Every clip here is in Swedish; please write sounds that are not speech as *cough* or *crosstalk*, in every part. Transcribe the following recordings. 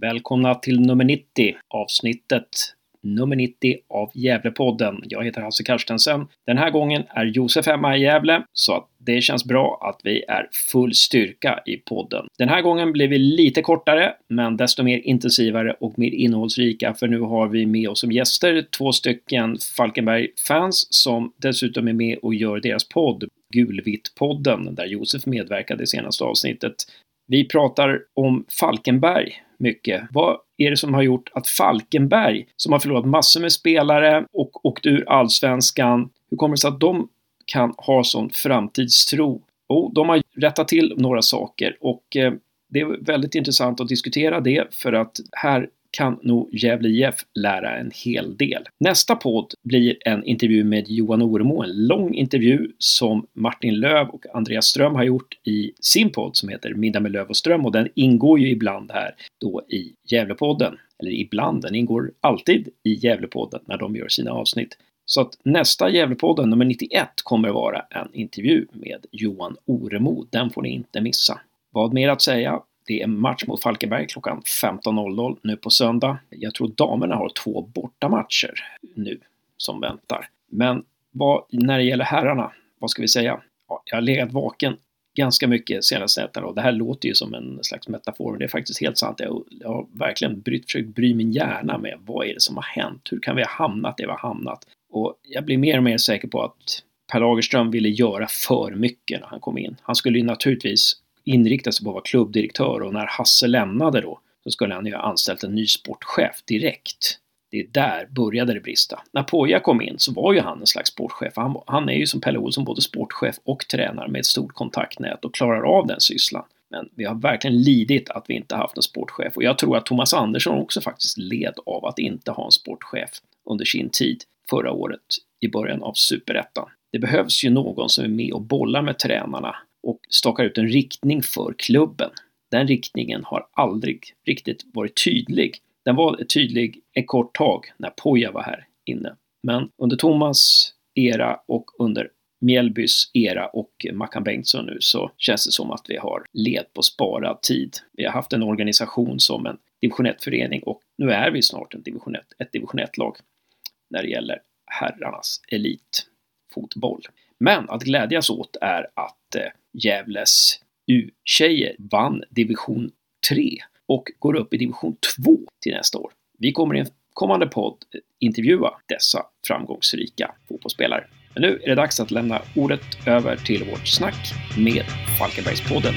Välkomna till nummer 90, avsnittet nummer 90 av Gävlepodden. Jag heter Hasse Karstensen. Den här gången är Josef hemma i Gävle, så att det känns bra att vi är full styrka i podden. Den här gången blir vi lite kortare, men desto mer intensivare och mer innehållsrika, för nu har vi med oss som gäster två stycken Falkenberg-fans som dessutom är med och gör deras podd, Gulvitt-podden, där Josef medverkade i senaste avsnittet. Vi pratar om Falkenberg mycket. Vad är det som har gjort att Falkenberg, som har förlorat massor med spelare och åkt ur allsvenskan, hur kommer det sig att de kan ha sån framtidstro? Jo, de har rättat till några saker och eh, det är väldigt intressant att diskutera det för att här kan nog Gävle IF lära en hel del. Nästa podd blir en intervju med Johan Oremo, en lång intervju som Martin Löv och Andreas Ström har gjort i sin podd som heter Middag med Löv och Ström och den ingår ju ibland här då i Gävlepodden. Eller ibland, den ingår alltid i Gävlepodden när de gör sina avsnitt. Så att nästa Gävlepodden, nummer 91, kommer att vara en intervju med Johan Oremo. Den får ni inte missa. Vad mer att säga? Det är match mot Falkenberg klockan 15.00 nu på söndag. Jag tror damerna har två bortamatcher nu som väntar. Men vad, när det gäller herrarna, vad ska vi säga? Ja, jag har legat vaken ganska mycket senaste nätterna och det här låter ju som en slags metafor, men det är faktiskt helt sant. Jag, jag har verkligen brytt, försökt bry min hjärna med vad är det som har hänt? Hur kan vi ha hamnat där vi har hamnat? Och jag blir mer och mer säker på att Per Lagerström ville göra för mycket när han kom in. Han skulle ju naturligtvis inrikta sig på att vara klubbdirektör och när Hasse lämnade då så skulle han ju ha anställt en ny sportchef direkt. Det är där började det brista. När Poja kom in så var ju han en slags sportchef. Han, han är ju som Pelle Olsson både sportchef och tränare med ett stort kontaktnät och klarar av den sysslan. Men vi har verkligen lidit att vi inte haft en sportchef och jag tror att Thomas Andersson också faktiskt led av att inte ha en sportchef under sin tid förra året i början av superettan. Det behövs ju någon som är med och bollar med tränarna och stakar ut en riktning för klubben. Den riktningen har aldrig riktigt varit tydlig. Den var tydlig ett kort tag när Poja var här inne. Men under Thomas era och under Mjällbys era och Mackan Bengtsson nu så känns det som att vi har led på sparad tid. Vi har haft en organisation som en division 1-förening och nu är vi snart en division 1, ett division 1-lag när det gäller herrarnas elitfotboll. Men att glädjas åt är att eh, Gävles U-tjejer vann division 3 och går upp i division 2 till nästa år. Vi kommer i en kommande podd eh, intervjua dessa framgångsrika fotbollsspelare. Men nu är det dags att lämna ordet över till vårt snack med Falkenbergspodden.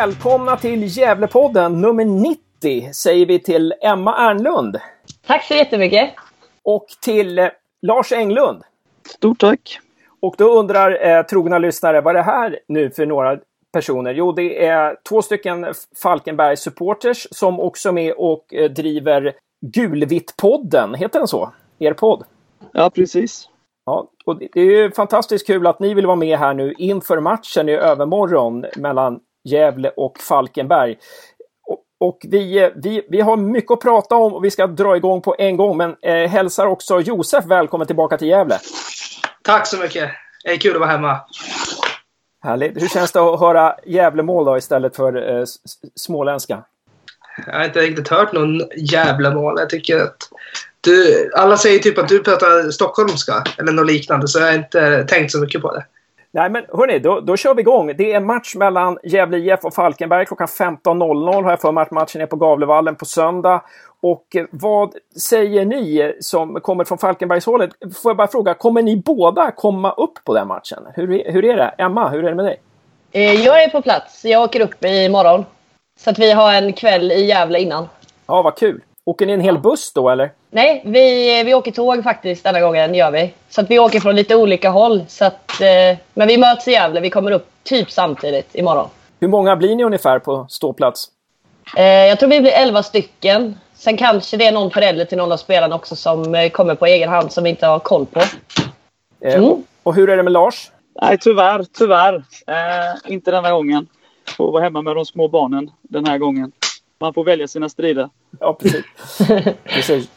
Välkomna till Gävlepodden nummer 90 säger vi till Emma Ernlund. Tack så jättemycket. Och till eh, Lars Englund. Stort tack. Och då undrar eh, trogna lyssnare, vad är det här nu för några personer? Jo, det är två stycken Falkenberg supporters som också är med och eh, driver Gulvitt-podden. Heter den så? Er podd? Ja, precis. Ja, och det är ju fantastiskt kul att ni vill vara med här nu inför matchen i övermorgon mellan Gävle och Falkenberg. Och, vi, vi, vi har mycket att prata om och vi ska dra igång på en gång, men eh, hälsar också Josef välkommen tillbaka till Gävle. Tack så mycket. Det är kul att vara hemma. Härligt. Hur känns det att höra Gävlemål då istället för eh, småländska? Jag har inte riktigt hört någon Gävlemål. Jag tycker att du, alla säger typ att du pratar stockholmska eller något liknande så jag har inte tänkt så mycket på det. Nej men hörni, då, då kör vi igång. Det är match mellan Gävle IF och Falkenberg klockan 15.00 har jag för mig att matchen är på Gavlevallen på söndag. Och eh, vad säger ni som kommer från Falkenbergshållet? Får jag bara fråga, kommer ni båda komma upp på den matchen? Hur, är, hur är det? Emma, hur är det med dig? Eh, jag är på plats. Jag åker upp imorgon. Så att vi har en kväll i Gävle innan. Ja, vad kul. Åker ni en hel buss då eller? Nej, vi, vi åker tåg faktiskt denna gången. gör vi. Så att vi åker från lite olika håll. Så att, eh, men vi möts i Gävle. Vi kommer upp typ samtidigt imorgon. Hur många blir ni ungefär på ståplats? Eh, jag tror vi blir 11 stycken. Sen kanske det är någon förälder till någon av spelarna också som eh, kommer på egen hand som vi inte har koll på. Eh, mm. och, och hur är det med Lars? Nej, tyvärr. Tyvärr. Eh, inte denna gången. Får vara hemma med de små barnen den här gången. Man får välja sina strider. Ja, precis. *laughs* precis.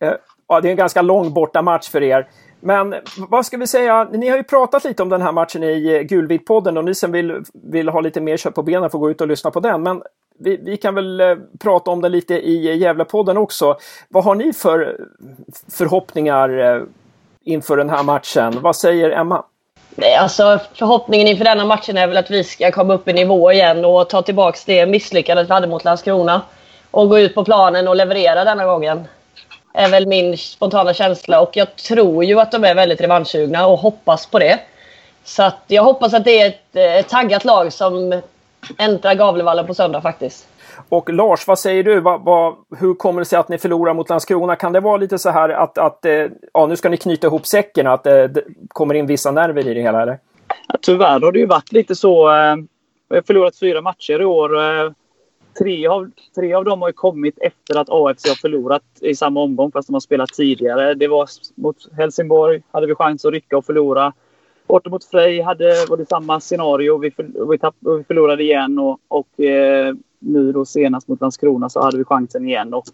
Eh, ja, det är en ganska lång bortamatch för er. Men vad ska vi säga, ni har ju pratat lite om den här matchen i eh, Gulvit-podden och ni som vill, vill ha lite mer kött på benen får gå ut och lyssna på den. Men vi, vi kan väl eh, prata om det lite i Gävlepodden också. Vad har ni för förhoppningar inför den här matchen? Vad säger Emma? Alltså, förhoppningen inför denna matchen är väl att vi ska komma upp i nivå igen och ta tillbaka det misslyckandet vi hade mot Landskrona. Och gå ut på planen och leverera denna gången. Är väl min spontana känsla och jag tror ju att de är väldigt revanschsugna och hoppas på det. Så att jag hoppas att det är ett, ett taggat lag som äntrar Gavlevallen på söndag faktiskt. Och Lars, vad säger du? Vad, vad, hur kommer det sig att ni förlorar mot Landskrona? Kan det vara lite så här att, att eh, ja, nu ska ni knyta ihop säcken, att det, det kommer in vissa nerver i det hela? Eller? Ja, tyvärr har det ju varit lite så. Eh, vi har förlorat fyra matcher i år. Tre, av, tre av dem har kommit efter att AFC har förlorat i samma omgång fast de har spelat tidigare. Det var mot Helsingborg hade vi chans att rycka och förlora. Borta mot Frej hade, var det samma scenario. Vi, för, vi, tapp, vi förlorade igen och, och eh, nu då senast mot Landskrona så hade vi chansen igen och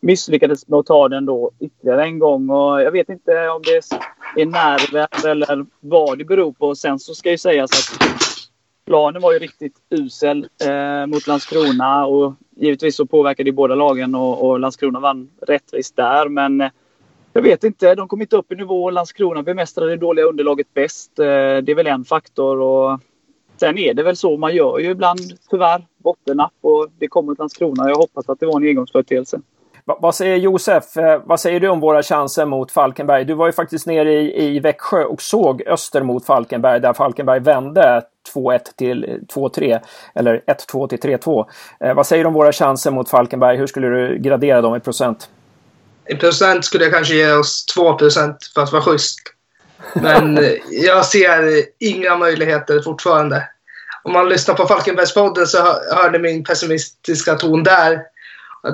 misslyckades med att ta den då ytterligare en gång. Och jag vet inte om det är nerver eller vad det beror på. Sen så ska ju sägas att planen var ju riktigt usel eh, mot Landskrona och givetvis så påverkade det båda lagen och, och Landskrona vann rättvist där. Men eh, jag vet inte, de kom inte upp i nivå. Landskrona bemästrade det dåliga underlaget bäst. Eh, det är väl en faktor. Och sen är det väl så, man gör ju ibland tyvärr bottennapp och det kommer till Landskrona. Jag hoppas att det var en engångsföreteelse. Vad säger Josef? Eh, vad säger du om våra chanser mot Falkenberg? Du var ju faktiskt nere i, i Växjö och såg Öster mot Falkenberg där Falkenberg vände 2-1 till 2-3 eller 1-2 till 3-2. Eh, vad säger du om våra chanser mot Falkenberg? Hur skulle du gradera dem i procent? I procent skulle jag kanske ge oss 2 procent för att vara schysst. Men *laughs* eh, jag ser inga möjligheter fortfarande. Om man lyssnar på Falkenbergspodden så hörde min pessimistiska ton där.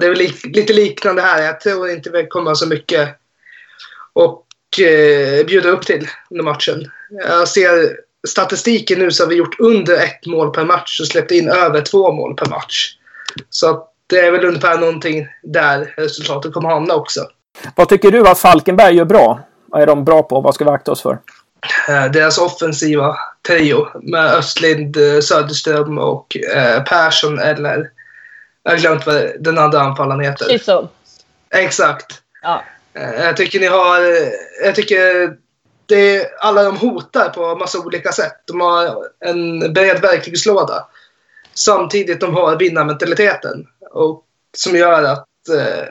Det är väl lite liknande här. Jag tror inte vi kommer så mycket och eh, bjuda upp till under matchen. Jag ser statistiken nu så har vi gjort under ett mål per match och släppt in över två mål per match. Så det är väl ungefär någonting där resultatet kommer hamna också. Vad tycker du att Falkenberg gör bra? Vad är de bra på? Vad ska vi akta oss för? Eh, deras offensiva trio med Östlind, eh, Söderström och eh, Persson eller jag har glömt vad den andra anfallaren heter. Chisholm. Exakt. Ja. Jag tycker ni har... Jag tycker det, alla de hotar på massa olika sätt. De har en bred verktygslåda. Samtidigt de har vinnarmentaliteten. Och som gör att eh,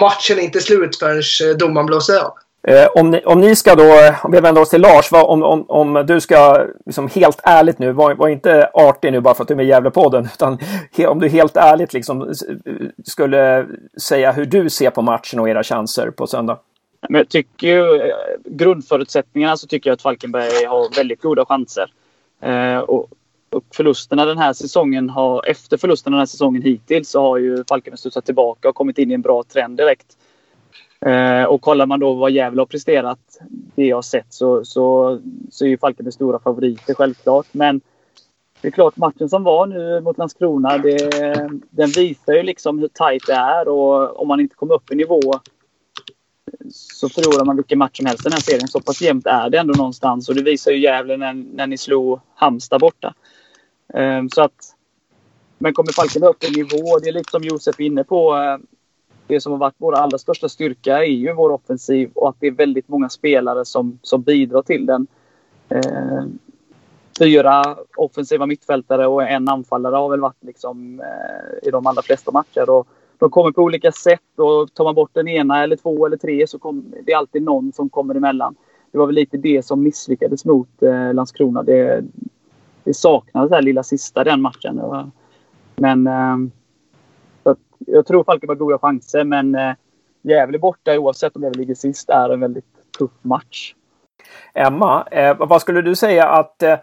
matchen inte är slut förrän eh, domaren blåser av. Eh, om, ni, om ni ska då, om vi vänder oss till Lars, vad, om, om, om du ska liksom helt ärligt nu, var, var inte artig nu bara för att du är med i Gävlepodden, *laughs* utan he, om du helt ärligt liksom skulle säga hur du ser på matchen och era chanser på söndag. Men jag tycker ju, eh, grundförutsättningarna så tycker jag att Falkenberg har väldigt goda chanser. Eh, och, och förlusterna den här säsongen har, efter förlusterna den här säsongen hittills så har ju Falkenberg studsat tillbaka och kommit in i en bra trend direkt. Eh, och kollar man då vad Gävle har presterat, det jag har sett, så, så, så är ju Falkenberg stora favoriter självklart. Men det är klart, matchen som var nu mot Landskrona, det, den visar ju liksom hur tajt det är och om man inte kommer upp i nivå så förlorar man vilken match som helst den här serien. Så pass jämnt är det ändå någonstans och det visar ju Gävle när, när ni slog Halmstad borta. Um, så att, men kommer Falkenberg upp i nivå, det är lite som Josef är inne på. Eh, det som har varit vår allra största styrka är ju vår offensiv och att det är väldigt många spelare som, som bidrar till den. Eh, fyra offensiva mittfältare och en anfallare har väl varit liksom, eh, i de allra flesta matcher. Och, de kommer på olika sätt och tar man bort den ena eller två eller tre så kommer det är alltid någon som kommer emellan. Det var väl lite det som misslyckades mot eh, Landskrona. Det, det saknades det här lilla sista den matchen. Men eh, jag tror Falken har goda chanser men eh, Gävle borta oavsett om Gävle ligger sist är en väldigt tuff match. Emma, eh, vad skulle du säga att eh,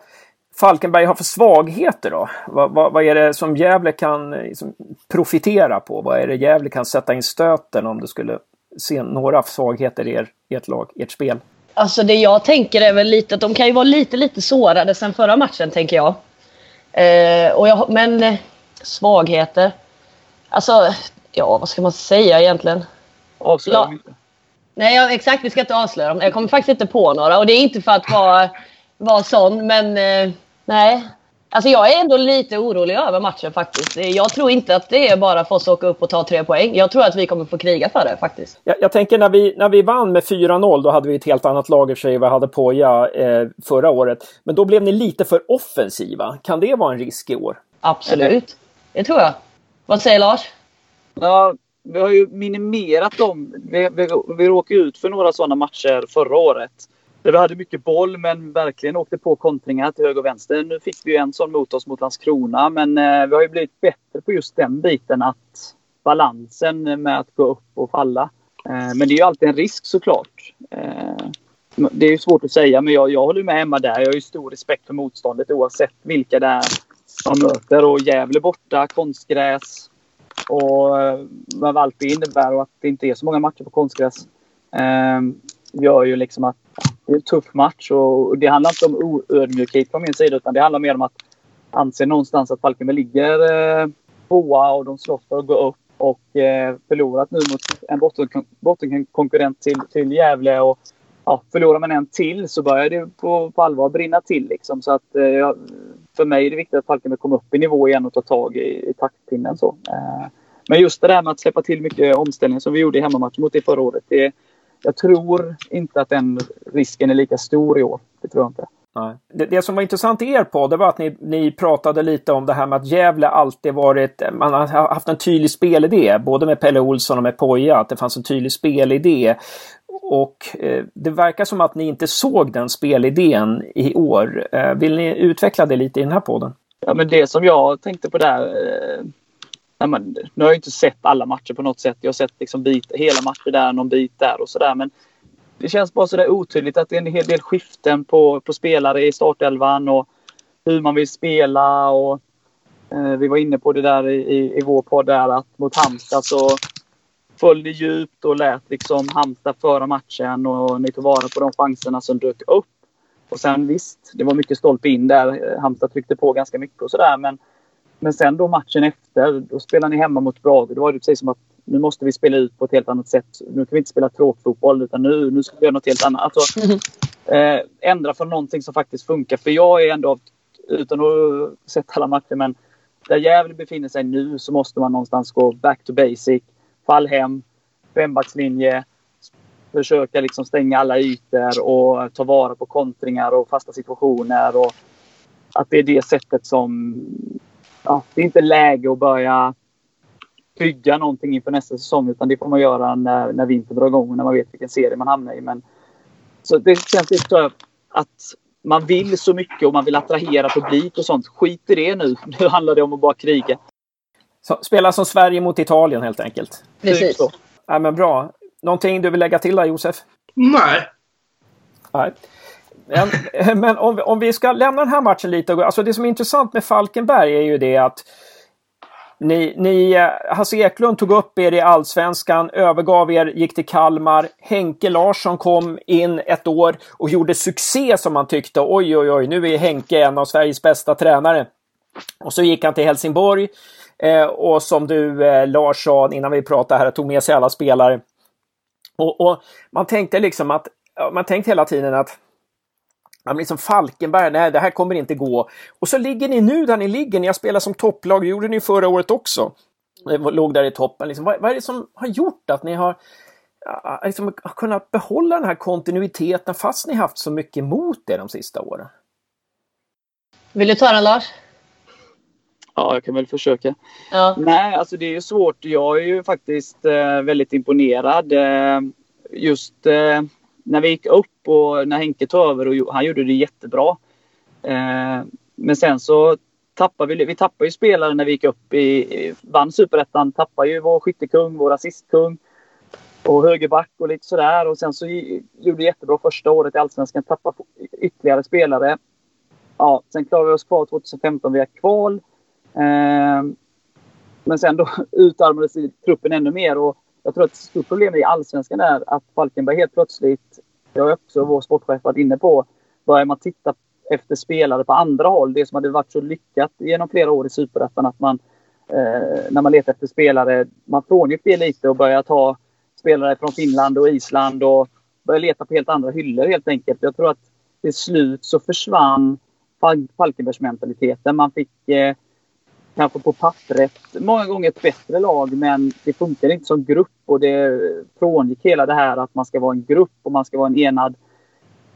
Falkenberg har för svagheter då? Vad, vad, vad är det som Gävle kan liksom, profitera på? Vad är det Gävle kan sätta in stöten om du skulle se några svagheter i er, ert lag, ert spel? Alltså det jag tänker är väl lite att de kan ju vara lite, lite sårade sen förra matchen tänker jag. Eh, och jag men eh, svagheter. Alltså, ja vad ska man säga egentligen? Avslöja La- inte. Nej, ja, exakt. Vi ska inte avslöja dem. Jag kommer faktiskt inte på några. Och det är inte för att vara, vara sån, men eh, nej. Alltså jag är ändå lite orolig över matchen faktiskt. Jag tror inte att det är bara för oss att åka upp och ta tre poäng. Jag tror att vi kommer få kriga för det faktiskt. Jag, jag tänker när vi, när vi vann med 4-0, då hade vi ett helt annat lag i sig. Vi hade Poja eh, förra året. Men då blev ni lite för offensiva. Kan det vara en risk i år? Absolut. Det tror jag. Vad säger Lars? Ja, vi har ju minimerat dem. Vi, vi, vi råkade ut för några sådana matcher förra året. Där vi hade mycket boll men verkligen åkte på kontringar till höger och vänster. Nu fick vi ju en sån mot oss mot Landskrona men eh, vi har ju blivit bättre på just den biten att balansen med att gå upp och falla. Eh, men det är ju alltid en risk såklart. Eh, det är ju svårt att säga men jag, jag håller med Emma där. Jag har ju stor respekt för motståndet oavsett vilka det är man möter. Och Gävle borta, konstgräs och vad allt det innebär och att det inte är så många matcher på konstgräs gör ju liksom att det är en tuff match och det handlar inte om oödmjukhet från min sida utan det handlar mer om att anse någonstans att Falkenberg ligger eh, tvåa och de slåss för att gå upp och eh, förlorat nu mot en bottenkonkurrent till, till Gävle och ja, förlorar man en till så börjar det på, på allvar brinna till. Liksom. Så att, eh, för mig är det viktigt att Falkenberg kommer upp i nivå igen och tar tag i, i taktpinnen. Så. Eh, men just det där med att släppa till mycket omställningar som vi gjorde i hemmamatchen mot det förra året. Det, jag tror inte att den risken är lika stor i år. Det tror jag inte. Nej. Det, det som var intressant i er podd, det var att ni, ni pratade lite om det här med att Gävle alltid varit, man har haft en tydlig spelidé, både med Pelle Olsson och med Poja, att det fanns en tydlig spelidé. Och eh, det verkar som att ni inte såg den spelidén i år. Eh, vill ni utveckla det lite i den här podden? Ja, men det som jag tänkte på där. Eh, nej, men, nu har jag inte sett alla matcher på något sätt. Jag har sett liksom bit, hela matcher där, någon bit där och sådär. Men det känns bara sådär otydligt att det är en hel del skiften på, på spelare i startelvan och hur man vill spela. Och, eh, vi var inne på det där i, i, i vår podd där att mot Halmstad så föll det djupt och lät liksom Halmstad föra matchen och ni tog vara på de chanserna som dök upp. Och sen visst, det var mycket stolpe in där. Halmstad tryckte på ganska mycket och sådär. Men, men sen då matchen efter, då spelade ni hemma mot Brage. Då var det precis som att nu måste vi spela ut på ett helt annat sätt. Nu kan vi inte spela tråkfotboll utan nu, nu ska vi göra något helt annat. Alltså, *laughs* eh, ändra från någonting som faktiskt funkar. För jag är ändå, utan att ha sett alla matcher, men där Gävle befinner sig nu så måste man någonstans gå back to basic. Fall hem, fembackslinje, försöka liksom stänga alla ytor och ta vara på kontringar och fasta situationer. Och att det är det sättet som... Ja, det är inte läge att börja bygga någonting inför nästa säsong utan det får man göra när, när vintern drar igång och när man vet vilken serie man hamnar i. Men, så det känns lite så att man vill så mycket och man vill attrahera publik och sånt. Skit i det nu. *laughs* Nu handlar det om att bara kriga. Så, spela som Sverige mot Italien helt enkelt. Precis. Typ så. Ja, men bra. Någonting du vill lägga till där Josef? Nej. Nej. Men, *laughs* men om, vi- om vi ska lämna den här matchen lite. Alltså det som är intressant med Falkenberg är ju det att ni, ni, eh, Hasse Eklund tog upp er i Allsvenskan, övergav er, gick till Kalmar. Henke Larsson kom in ett år och gjorde succé som man tyckte. Oj, oj, oj, nu är Henke en av Sveriges bästa tränare. Och så gick han till Helsingborg. Eh, och som du eh, Lars sa innan vi pratade här, tog med sig alla spelare. Och, och man tänkte liksom att, man tänkte hela tiden att Ja, men liksom Falkenberg, nej det här kommer inte gå. Och så ligger ni nu där ni ligger, ni har spelat som topplag, det gjorde ni förra året också. Ni låg där i toppen. Liksom, vad, vad är det som har gjort att ni har liksom, kunnat behålla den här kontinuiteten fast ni haft så mycket emot er de sista åren? Vill du ta den Lars? Ja, jag kan väl försöka. Ja. Nej, alltså det är ju svårt. Jag är ju faktiskt eh, väldigt imponerad. Eh, just eh, när vi gick upp och när Henke tog över och han gjorde det jättebra. Eh, men sen så tappade vi, vi tappade ju spelare när vi gick upp i, i vann superettan. Tappade ju vår skyttekung, vår assistkung och högerback och lite sådär. Och sen så gjorde vi jättebra första året i Allsvenskan. Tappade ytterligare spelare. Ja, sen klarade vi oss kvar 2015 via kval. Eh, men sen då *laughs* utarmades truppen ännu mer. Och jag tror att ett stort problem i allsvenskan är att Falkenberg helt plötsligt, det har också vår sportchef varit inne på, börjar man titta efter spelare på andra håll. Det som hade varit så lyckat genom flera år i superettan att man eh, när man letar efter spelare, man frångick det lite och börjar ta spelare från Finland och Island och börjar leta på helt andra hyllor helt enkelt. Jag tror att till slut så försvann Falkenbergsmentaliteten. Man fick eh, kanske på pappret många gånger ett bättre lag men det funkar inte som grupp och det frångick hela det här att man ska vara en grupp och man ska vara en enad,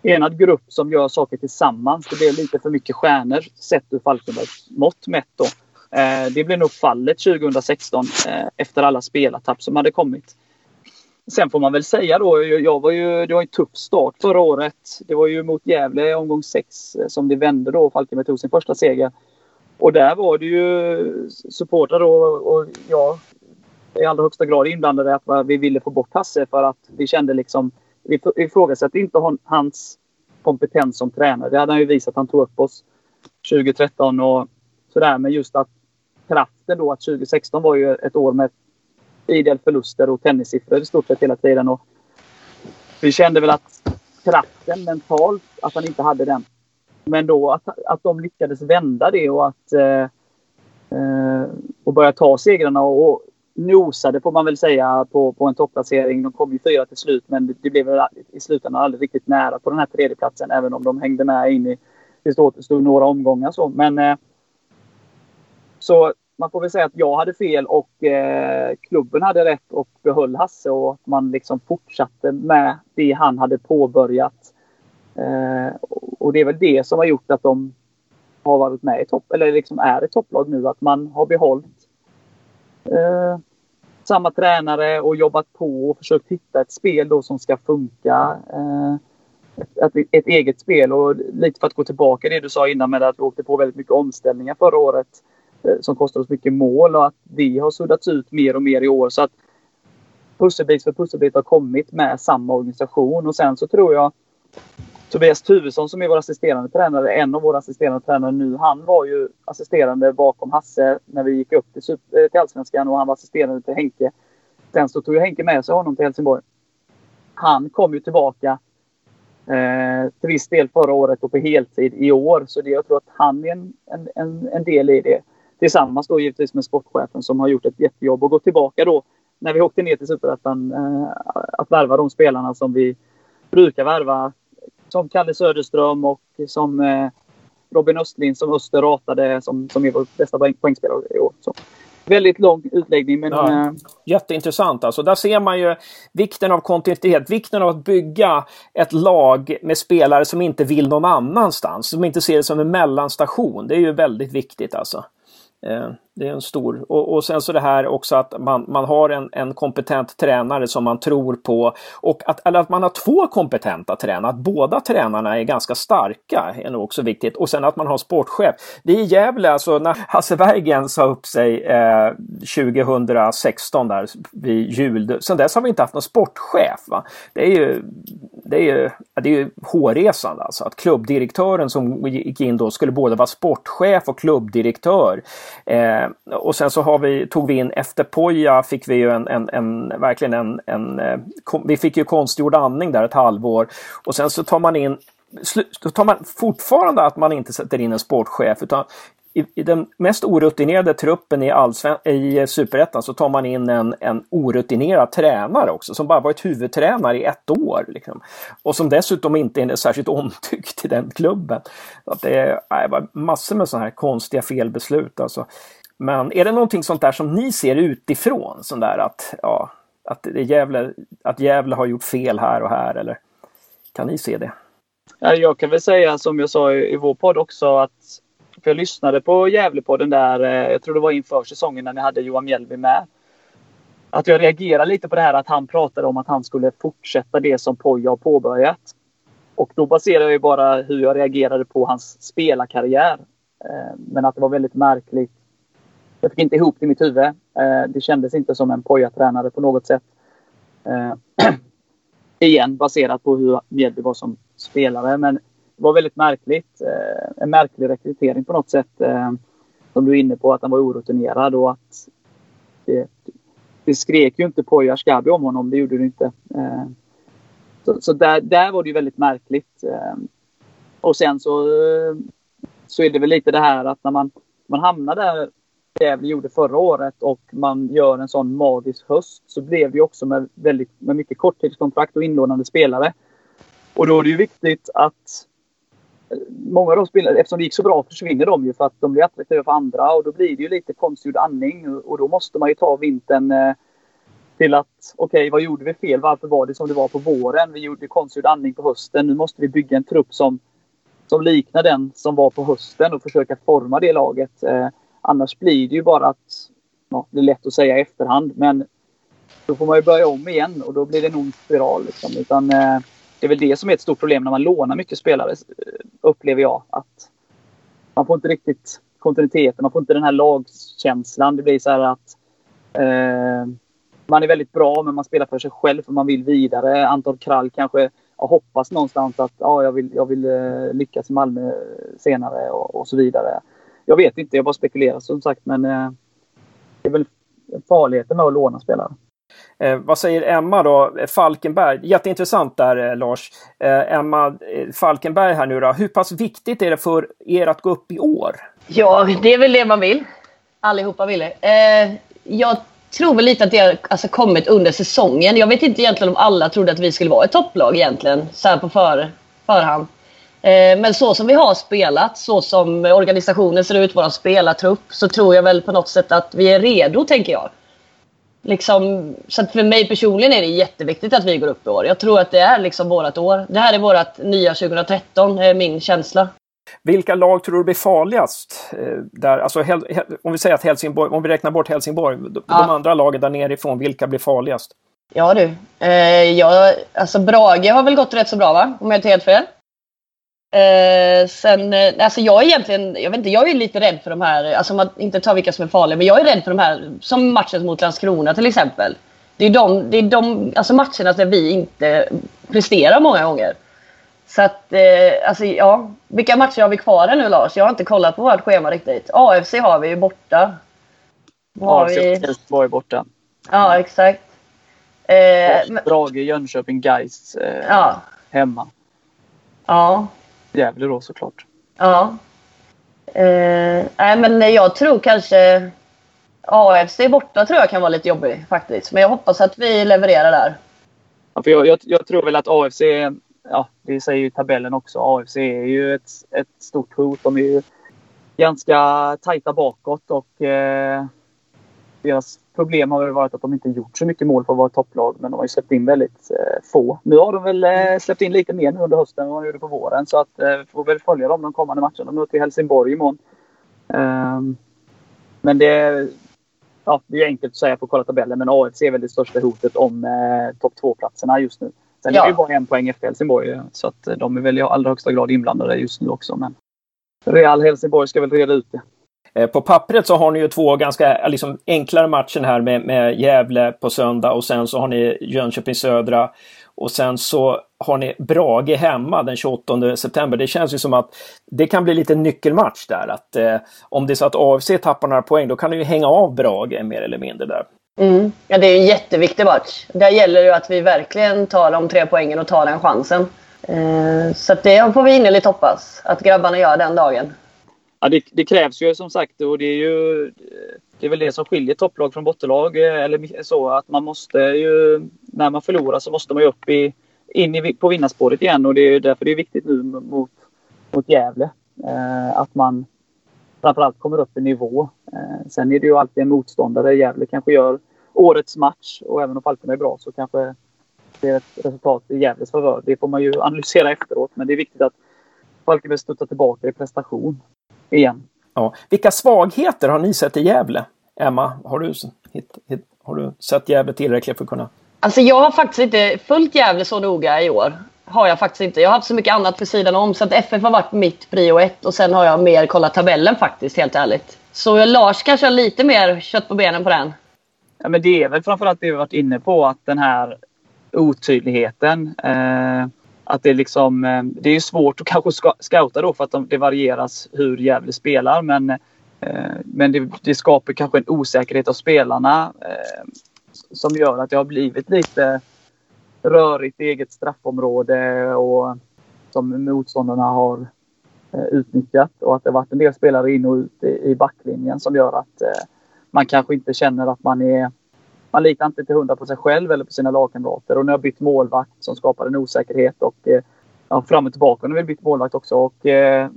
enad grupp som gör saker tillsammans. Det blev lite för mycket stjärnor sett ur Falkenbergs mått mätt då. Eh, det blev nog fallet 2016 eh, efter alla spelartapp som hade kommit. Sen får man väl säga då, jag var ju, det var en tuff start förra året. Det var ju mot Gävle omgång 6 eh, som det vände då. Falkenberg tog sin första seger. Och där var det ju supportrar då och jag i allra högsta grad inblandade att vi ville få bort Hasse för att vi kände liksom... Vi ifrågasatte inte hans kompetens som tränare. Det hade han ju visat. Han tog upp oss 2013 och sådär. Men just att kraften då att 2016 var ju ett år med idel förluster och tennissiffror i stort sett hela tiden. Och vi kände väl att kraften mentalt, att han inte hade den. Men då att, att de lyckades vända det och att eh, eh, och börja ta segrarna och, och nosade får man väl säga på, på en topplacering. De kom ju fyra till slut men det, det blev väl i slutändan aldrig riktigt nära på den här tredjeplatsen även om de hängde med in i det stod några omgångar så. Men eh, så man får väl säga att jag hade fel och eh, klubben hade rätt och behöll Hasse och att man liksom fortsatte med det han hade påbörjat. Eh, och det är väl det som har gjort att de har varit med i topp, eller liksom är ett topplag nu. Att man har behållit eh, samma tränare och jobbat på och försökt hitta ett spel då som ska funka. Eh, ett, ett, ett, eget spel och lite för att gå tillbaka det du sa innan med att vi åkte på väldigt mycket omställningar förra året. Eh, som kostar oss mycket mål och att det har suddats ut mer och mer i år. Så att pusselbit för pusselbit har kommit med samma organisation och sen så tror jag Tobias Tuvesson som är vår assisterande tränare, en av våra assisterande tränare nu, han var ju assisterande bakom Hasse när vi gick upp till, eh, till Allsvenskan och han var assisterande till Henke. Sen så tog ju Henke med sig honom till Helsingborg. Han kom ju tillbaka eh, till viss del förra året och på heltid i år. Så det, jag tror att han är en, en, en del i det. Tillsammans då givetvis med sportchefen som har gjort ett jättejobb och gått tillbaka då när vi åkte ner till Superettan eh, att värva de spelarna som vi brukar värva. Som Kalle Söderström och som eh, Robin Östlind som Öster ratade som, som är vår bästa poäng, poängspelare i år. Så. Väldigt lång utläggning men... Ja. Äh... Jätteintressant alltså. Där ser man ju vikten av kontinuitet, vikten av att bygga ett lag med spelare som inte vill någon annanstans. Som inte ser det som en mellanstation. Det är ju väldigt viktigt alltså. Eh, det är en stor. Och, och sen så det här också att man, man har en, en kompetent tränare som man tror på. Och att, eller att man har två kompetenta tränare. Att båda tränarna är ganska starka är nog också viktigt. Och sen att man har sportchef. Det är i Gävle, alltså när Hasse Bergen sa upp sig eh, 2016 där vid jul. Sen dess har vi inte haft någon sportchef. Va? Det är ju det är ju, det är ju hårresande alltså. Att klubbdirektören som gick in då skulle både vara sportchef och klubbdirektör. Eh, och sen så har vi, tog vi in efter Poja fick vi ju en, en, en verkligen en, en eh, kom, vi fick ju konstgjord andning där ett halvår. Och sen så tar man in då tar man fortfarande att man inte sätter in en sportchef utan i, i den mest orutinerade truppen i, allsven, i Superettan så tar man in en, en orutinerad tränare också som bara varit huvudtränare i ett år. Liksom. Och som dessutom inte är särskilt omtyckt i den klubben. Att det är nej, massor med sådana här konstiga felbeslut. Alltså. Men är det någonting sånt där som ni ser utifrån? Sånt där att, ja, att, det Gävle, att Gävle har gjort fel här och här eller kan ni se det? Jag kan väl säga som jag sa i vår podd också att för jag lyssnade på Gävlepodden där, eh, jag tror det var inför säsongen när ni hade Johan Mjällby med. Att jag reagerade lite på det här att han pratade om att han skulle fortsätta det som Poja har påbörjat. Och då baserar jag bara hur jag reagerade på hans spelarkarriär. Eh, men att det var väldigt märkligt. Jag fick inte ihop det i mitt huvud. Eh, det kändes inte som en Poja-tränare på något sätt. *clears throat* Igen baserat på hur Mjällby var som spelare. Men var väldigt märkligt. Eh, en märklig rekrytering på något sätt. Eh, som du är inne på, att han var orutinerad och att det, det skrek ju inte Poya Shkabi om honom. Det gjorde det inte. Eh, så, så där, där var det ju väldigt märkligt. Och sen så, så är det väl lite det här att när man, man hamnar där Gävle gjorde förra året och man gör en sån magisk höst så blev det också med, väldigt, med mycket korttidskontrakt och inlånande spelare. Och då är det ju viktigt att många av de spelarna, eftersom det gick så bra, försvinner de ju för att de blir attraktiva för andra och då blir det ju lite konstgjord andning och då måste man ju ta vintern eh, till att okej, okay, vad gjorde vi fel? Varför var det som det var på våren? Vi gjorde konstgjord andning på hösten. Nu måste vi bygga en trupp som, som liknar den som var på hösten och försöka forma det laget. Eh, annars blir det ju bara att, ja, det är lätt att säga i efterhand, men då får man ju börja om igen och då blir det nog en spiral. Liksom. Utan, eh, det är väl det som är ett stort problem när man lånar mycket spelare, eh, upplever jag. Att man får inte riktigt kontinuiteten, man får inte den här lagkänslan. Det blir så här att eh, man är väldigt bra, men man spelar för sig själv för man vill vidare. Anton Krall kanske hoppas någonstans att ja, jag vill, jag vill eh, lyckas i Malmö senare och, och, så vidare. Jag vet inte, jag bara spekulerar som sagt, men eh, det är väl farligheten med att låna spelare. Eh, vad säger Emma då? Eh, Falkenberg. Jätteintressant där eh, Lars. Eh, Emma eh, Falkenberg här nu då. Hur pass viktigt är det för er att gå upp i år? Ja, det är väl det man vill. Allihopa vill det. Eh, jag tror väl lite att det har alltså, kommit under säsongen. Jag vet inte egentligen om alla trodde att vi skulle vara ett topplag egentligen. Så här på för, förhand. Eh, men så som vi har spelat, så som organisationen ser ut, vår spelartrupp, så tror jag väl på något sätt att vi är redo, tänker jag. Liksom, så att för mig personligen är det jätteviktigt att vi går upp i år. Jag tror att det är liksom vårt år. Det här är vårt nya 2013, är min känsla. Vilka lag tror du blir farligast? Eh, där, alltså, om vi säger att Helsingborg, om vi räknar bort Helsingborg, de, ja. de andra lagen där nerifrån, vilka blir farligast? Ja du, eh, jag, alltså Brage har väl gått rätt så bra va? Om jag inte helt fel. Eh, sen, eh, alltså jag är egentligen, jag vet inte, jag är lite rädd för de här, alltså man inte tar vilka som är farliga, men jag är rädd för de här, som matchen mot Landskrona till exempel. Det är de, det är de alltså matcherna där vi inte presterar många gånger. Så att, eh, alltså ja. Vilka matcher har vi kvar nu Lars? Jag har inte kollat på vårt schema riktigt. AFC har vi ju borta. AFC vi... borta. Ja, exakt. Eh, Brage, Jönköping, Gais eh, ja. hemma. Ja. Gävle då såklart. Ja. Eh, nej, men jag tror kanske AFC borta tror jag kan vara lite jobbig faktiskt. Men jag hoppas att vi levererar där. Ja, för jag, jag, jag tror väl att AFC, ja det säger ju tabellen också, AFC är ju ett, ett stort hot. De är ju ganska tajta bakåt och eh, deras problem har väl varit att de inte gjort så mycket mål för att vara topplag. Men de har ju släppt in väldigt eh, få. Nu har de väl eh, släppt in lite mer nu under hösten än vad de gjorde på våren. Så att eh, vi får väl följa dem de kommande matcherna. De möter Helsingborg imorgon. Um, men det, ja, det är enkelt att säga på att kolla tabellen. Men AFC är väl det största hotet om eh, topp 2-platserna just nu. Sen ja. är det ju bara en poäng efter Helsingborg. Så att de är väl i allra högsta grad inblandade just nu också. Men Real Helsingborg ska väl reda ut det. Eh, på pappret så har ni ju två ganska eh, liksom, enklare matcher här med, med Gävle på söndag och sen så har ni Jönköping Södra och sen så har ni Brage hemma den 28 september. Det känns ju som att det kan bli lite nyckelmatch där. Att eh, om det är så att AFC tappar några poäng då kan ni ju hänga av Brage mer eller mindre där. Mm. Ja, det är en jätteviktig match. Där gäller det att vi verkligen tar de tre poängen och tar den chansen. Eh, så det får vi innerligt hoppas att grabbarna gör den dagen. Ja, det, det, krävs ju som sagt och det är ju det är väl det som skiljer topplag från bottenlag. Eh, eller så att man måste ju, när man förlorar så måste man ju upp i, in i, på vinnarspåret igen och det är därför det är viktigt nu mot, mot Gävle. Eh, att man framförallt kommer upp i nivå. Eh, sen är det ju alltid en motståndare. Gävle kanske gör årets match och även om Falkenberg är bra så kanske det är ett resultat i Gävles favör. Det får man ju analysera efteråt men det är viktigt att Falkenberg studsar tillbaka i prestation igen. Ja. Vilka svagheter har ni sett i Gävle? Emma, har du, hit, hit, har du sett Gävle tillräckligt för att kunna... Alltså jag har faktiskt inte följt Gävle så noga i år. Har jag faktiskt inte. Jag har haft så mycket annat för sidan om. Så att FF har varit mitt prio ett och sen har jag mer kollat tabellen faktiskt, helt ärligt. Så Lars kanske har lite mer kött på benen på den. Ja, men det är väl framförallt det vi varit inne på, att den här otydligheten. Eh, att det, liksom, eh, det är svårt att kanske scouta då för att det varieras hur Gävle spelar. Men, eh, men det, det skapar kanske en osäkerhet av spelarna eh, som gör att det har blivit lite rörigt i eget straffområde och som motståndarna har eh, utnyttjat och att det varit en del spelare in och ut i, i backlinjen som gör att eh, man kanske inte känner att man är man litar inte till hundra på sig själv eller på sina lagkamrater. Och nu har jag bytt målvakt som skapar en osäkerhet och eh, ja, fram och tillbaka nu har vi bytt målvakt också. Och, eh,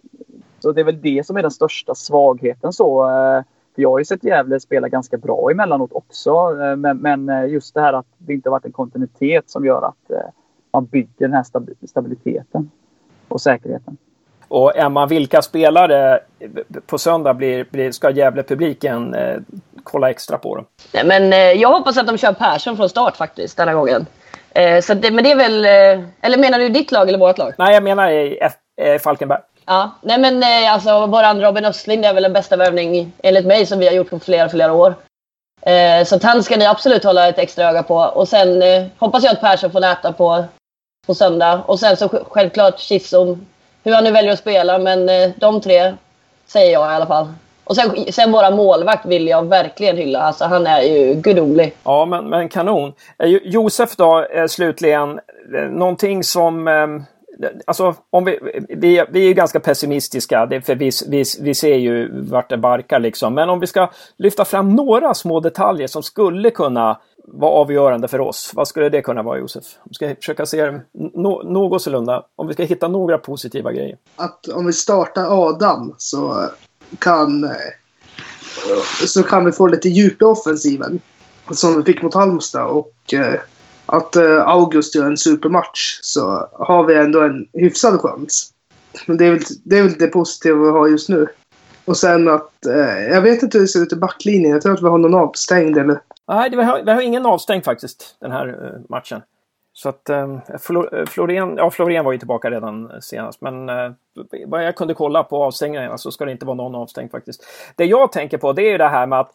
så det är väl det som är den största svagheten. så. Eh, för jag har ju sett Gävle spela ganska bra emellanåt också. Men, men just det här att det inte varit en kontinuitet som gör att man bygger den här stabiliteten och säkerheten. Och Emma, vilka spelare på söndag blir, blir, ska Gävle-publiken eh, kolla extra på? Då? Nej, men, eh, jag hoppas att de kör Persson från start faktiskt denna gången. Eh, så det, men det är väl... Eh, eller menar du ditt lag eller vårt lag? Nej, jag menar i F, Falkenberg. Ja, nej men eh, alltså våran Robin Östling det är väl den bästa värvning enligt mig som vi har gjort på flera, flera år. Eh, så att han ska ni absolut hålla ett extra öga på. Och sen hoppas jag att Persson får näta på, på söndag. Och sen så självklart Chisholm. Hur han nu väljer att spela, men eh, de tre säger jag i alla fall. Och sen, sen våra målvakt vill jag verkligen hylla. Alltså han är ju gudomlig. Ja, men, men kanon. Eh, Josef då, eh, slutligen. Någonting som ehm, Alltså, om vi, vi, vi är ganska pessimistiska, för vi, vi, vi ser ju vart det barkar liksom. Men om vi ska lyfta fram några små detaljer som skulle kunna vara avgörande för oss. Vad skulle det kunna vara Josef? Om vi ska försöka se det no, något sålunda. Om vi ska hitta några positiva grejer. Att om vi startar Adam så kan, så kan vi få lite djup i offensiven. Som vi fick mot Halmstad. Och eh, att eh, August gör en supermatch så har vi ändå en hyfsad chans. Men det är väl det, är väl det positiva vi har just nu. Och sen att, eh, jag vet inte hur det ser ut i backlinjen. Jag tror att vi har någon avstängd eller? Nej, vi har, vi har ingen avstängd faktiskt den här uh, matchen. Så att eh, eh, Florén, ja Florén var ju tillbaka redan senast men uh, vad jag kunde kolla på avstängningarna så ska det inte vara någon avstängd faktiskt. Det jag tänker på det är ju det här med att,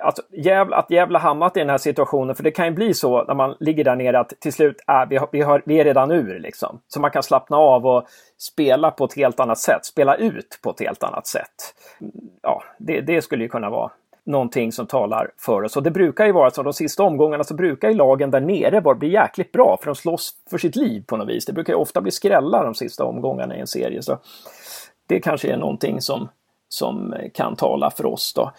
att, Gävle, att Gävle hamnat i den här situationen för det kan ju bli så när man ligger där nere att till slut är vi, har, vi, har, vi är redan ur liksom. Så man kan slappna av och spela på ett helt annat sätt, spela ut på ett helt annat sätt. Ja, det, det skulle ju kunna vara någonting som talar för oss. Och det brukar ju vara så, de sista omgångarna så brukar ju lagen där nere bara bli jäkligt bra för de slåss för sitt liv på något vis. Det brukar ju ofta bli skrällar de sista omgångarna i en serie. Så det kanske är någonting som, som kan tala för oss då.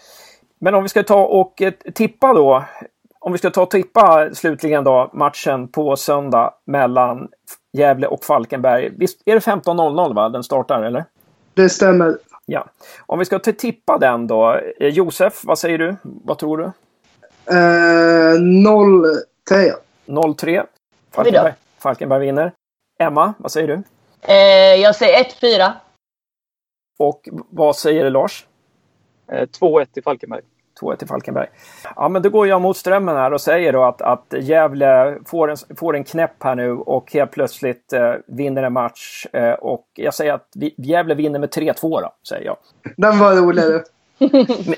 Men om vi ska ta och eh, tippa då. Om vi ska ta och tippa slutligen då matchen på söndag mellan Gävle och Falkenberg. Visst är det 15.00 va? Den startar eller? Det stämmer. Ja. Om vi ska tippa den då. Eh, Josef, vad säger du? Vad tror du? Eh, 0-3. 0-3. Falkenberg. Falkenberg vinner. Emma, vad säger du? Eh, jag säger 1-4. Och vad säger Lars? Eh, 2-1 till Falkenberg. 2-1 till Falkenberg. Ja, men då går jag mot strömmen här och säger då att, att Gävle får en, får en knäpp här nu och helt plötsligt eh, vinner en match. Eh, och jag säger att vi, Gävle vinner med 3-2 då, säger jag. Den var rolig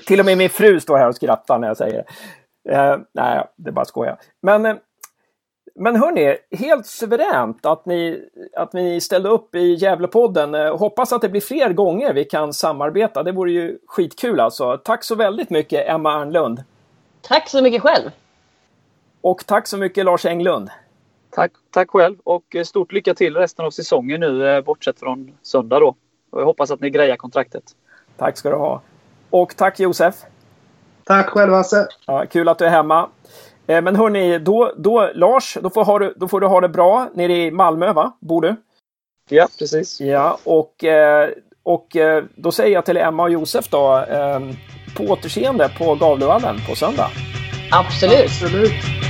Till och med min fru står här och skrattar när jag säger det. Eh, nej, det är bara skoja. Men eh, men hörni, helt suveränt att ni, att ni ställde upp i Gävlepodden. Eh, hoppas att det blir fler gånger vi kan samarbeta. Det vore ju skitkul alltså. Tack så väldigt mycket Emma Arnlund. Tack så mycket själv. Och tack så mycket Lars Englund. Tack, tack själv och eh, stort lycka till resten av säsongen nu eh, bortsett från söndag då. Och jag hoppas att ni grejar kontraktet. Tack ska du ha. Och tack Josef. Tack själv Hasse. Ja, kul att du är hemma. Eh, men hörni, då, då Lars, då får, ha, då får du ha det bra nere i Malmö, va? Bor du? Ja, precis. Ja, och, eh, och eh, då säger jag till Emma och Josef då, på återseende på Gavlevallen på söndag. Absolut. Absolut.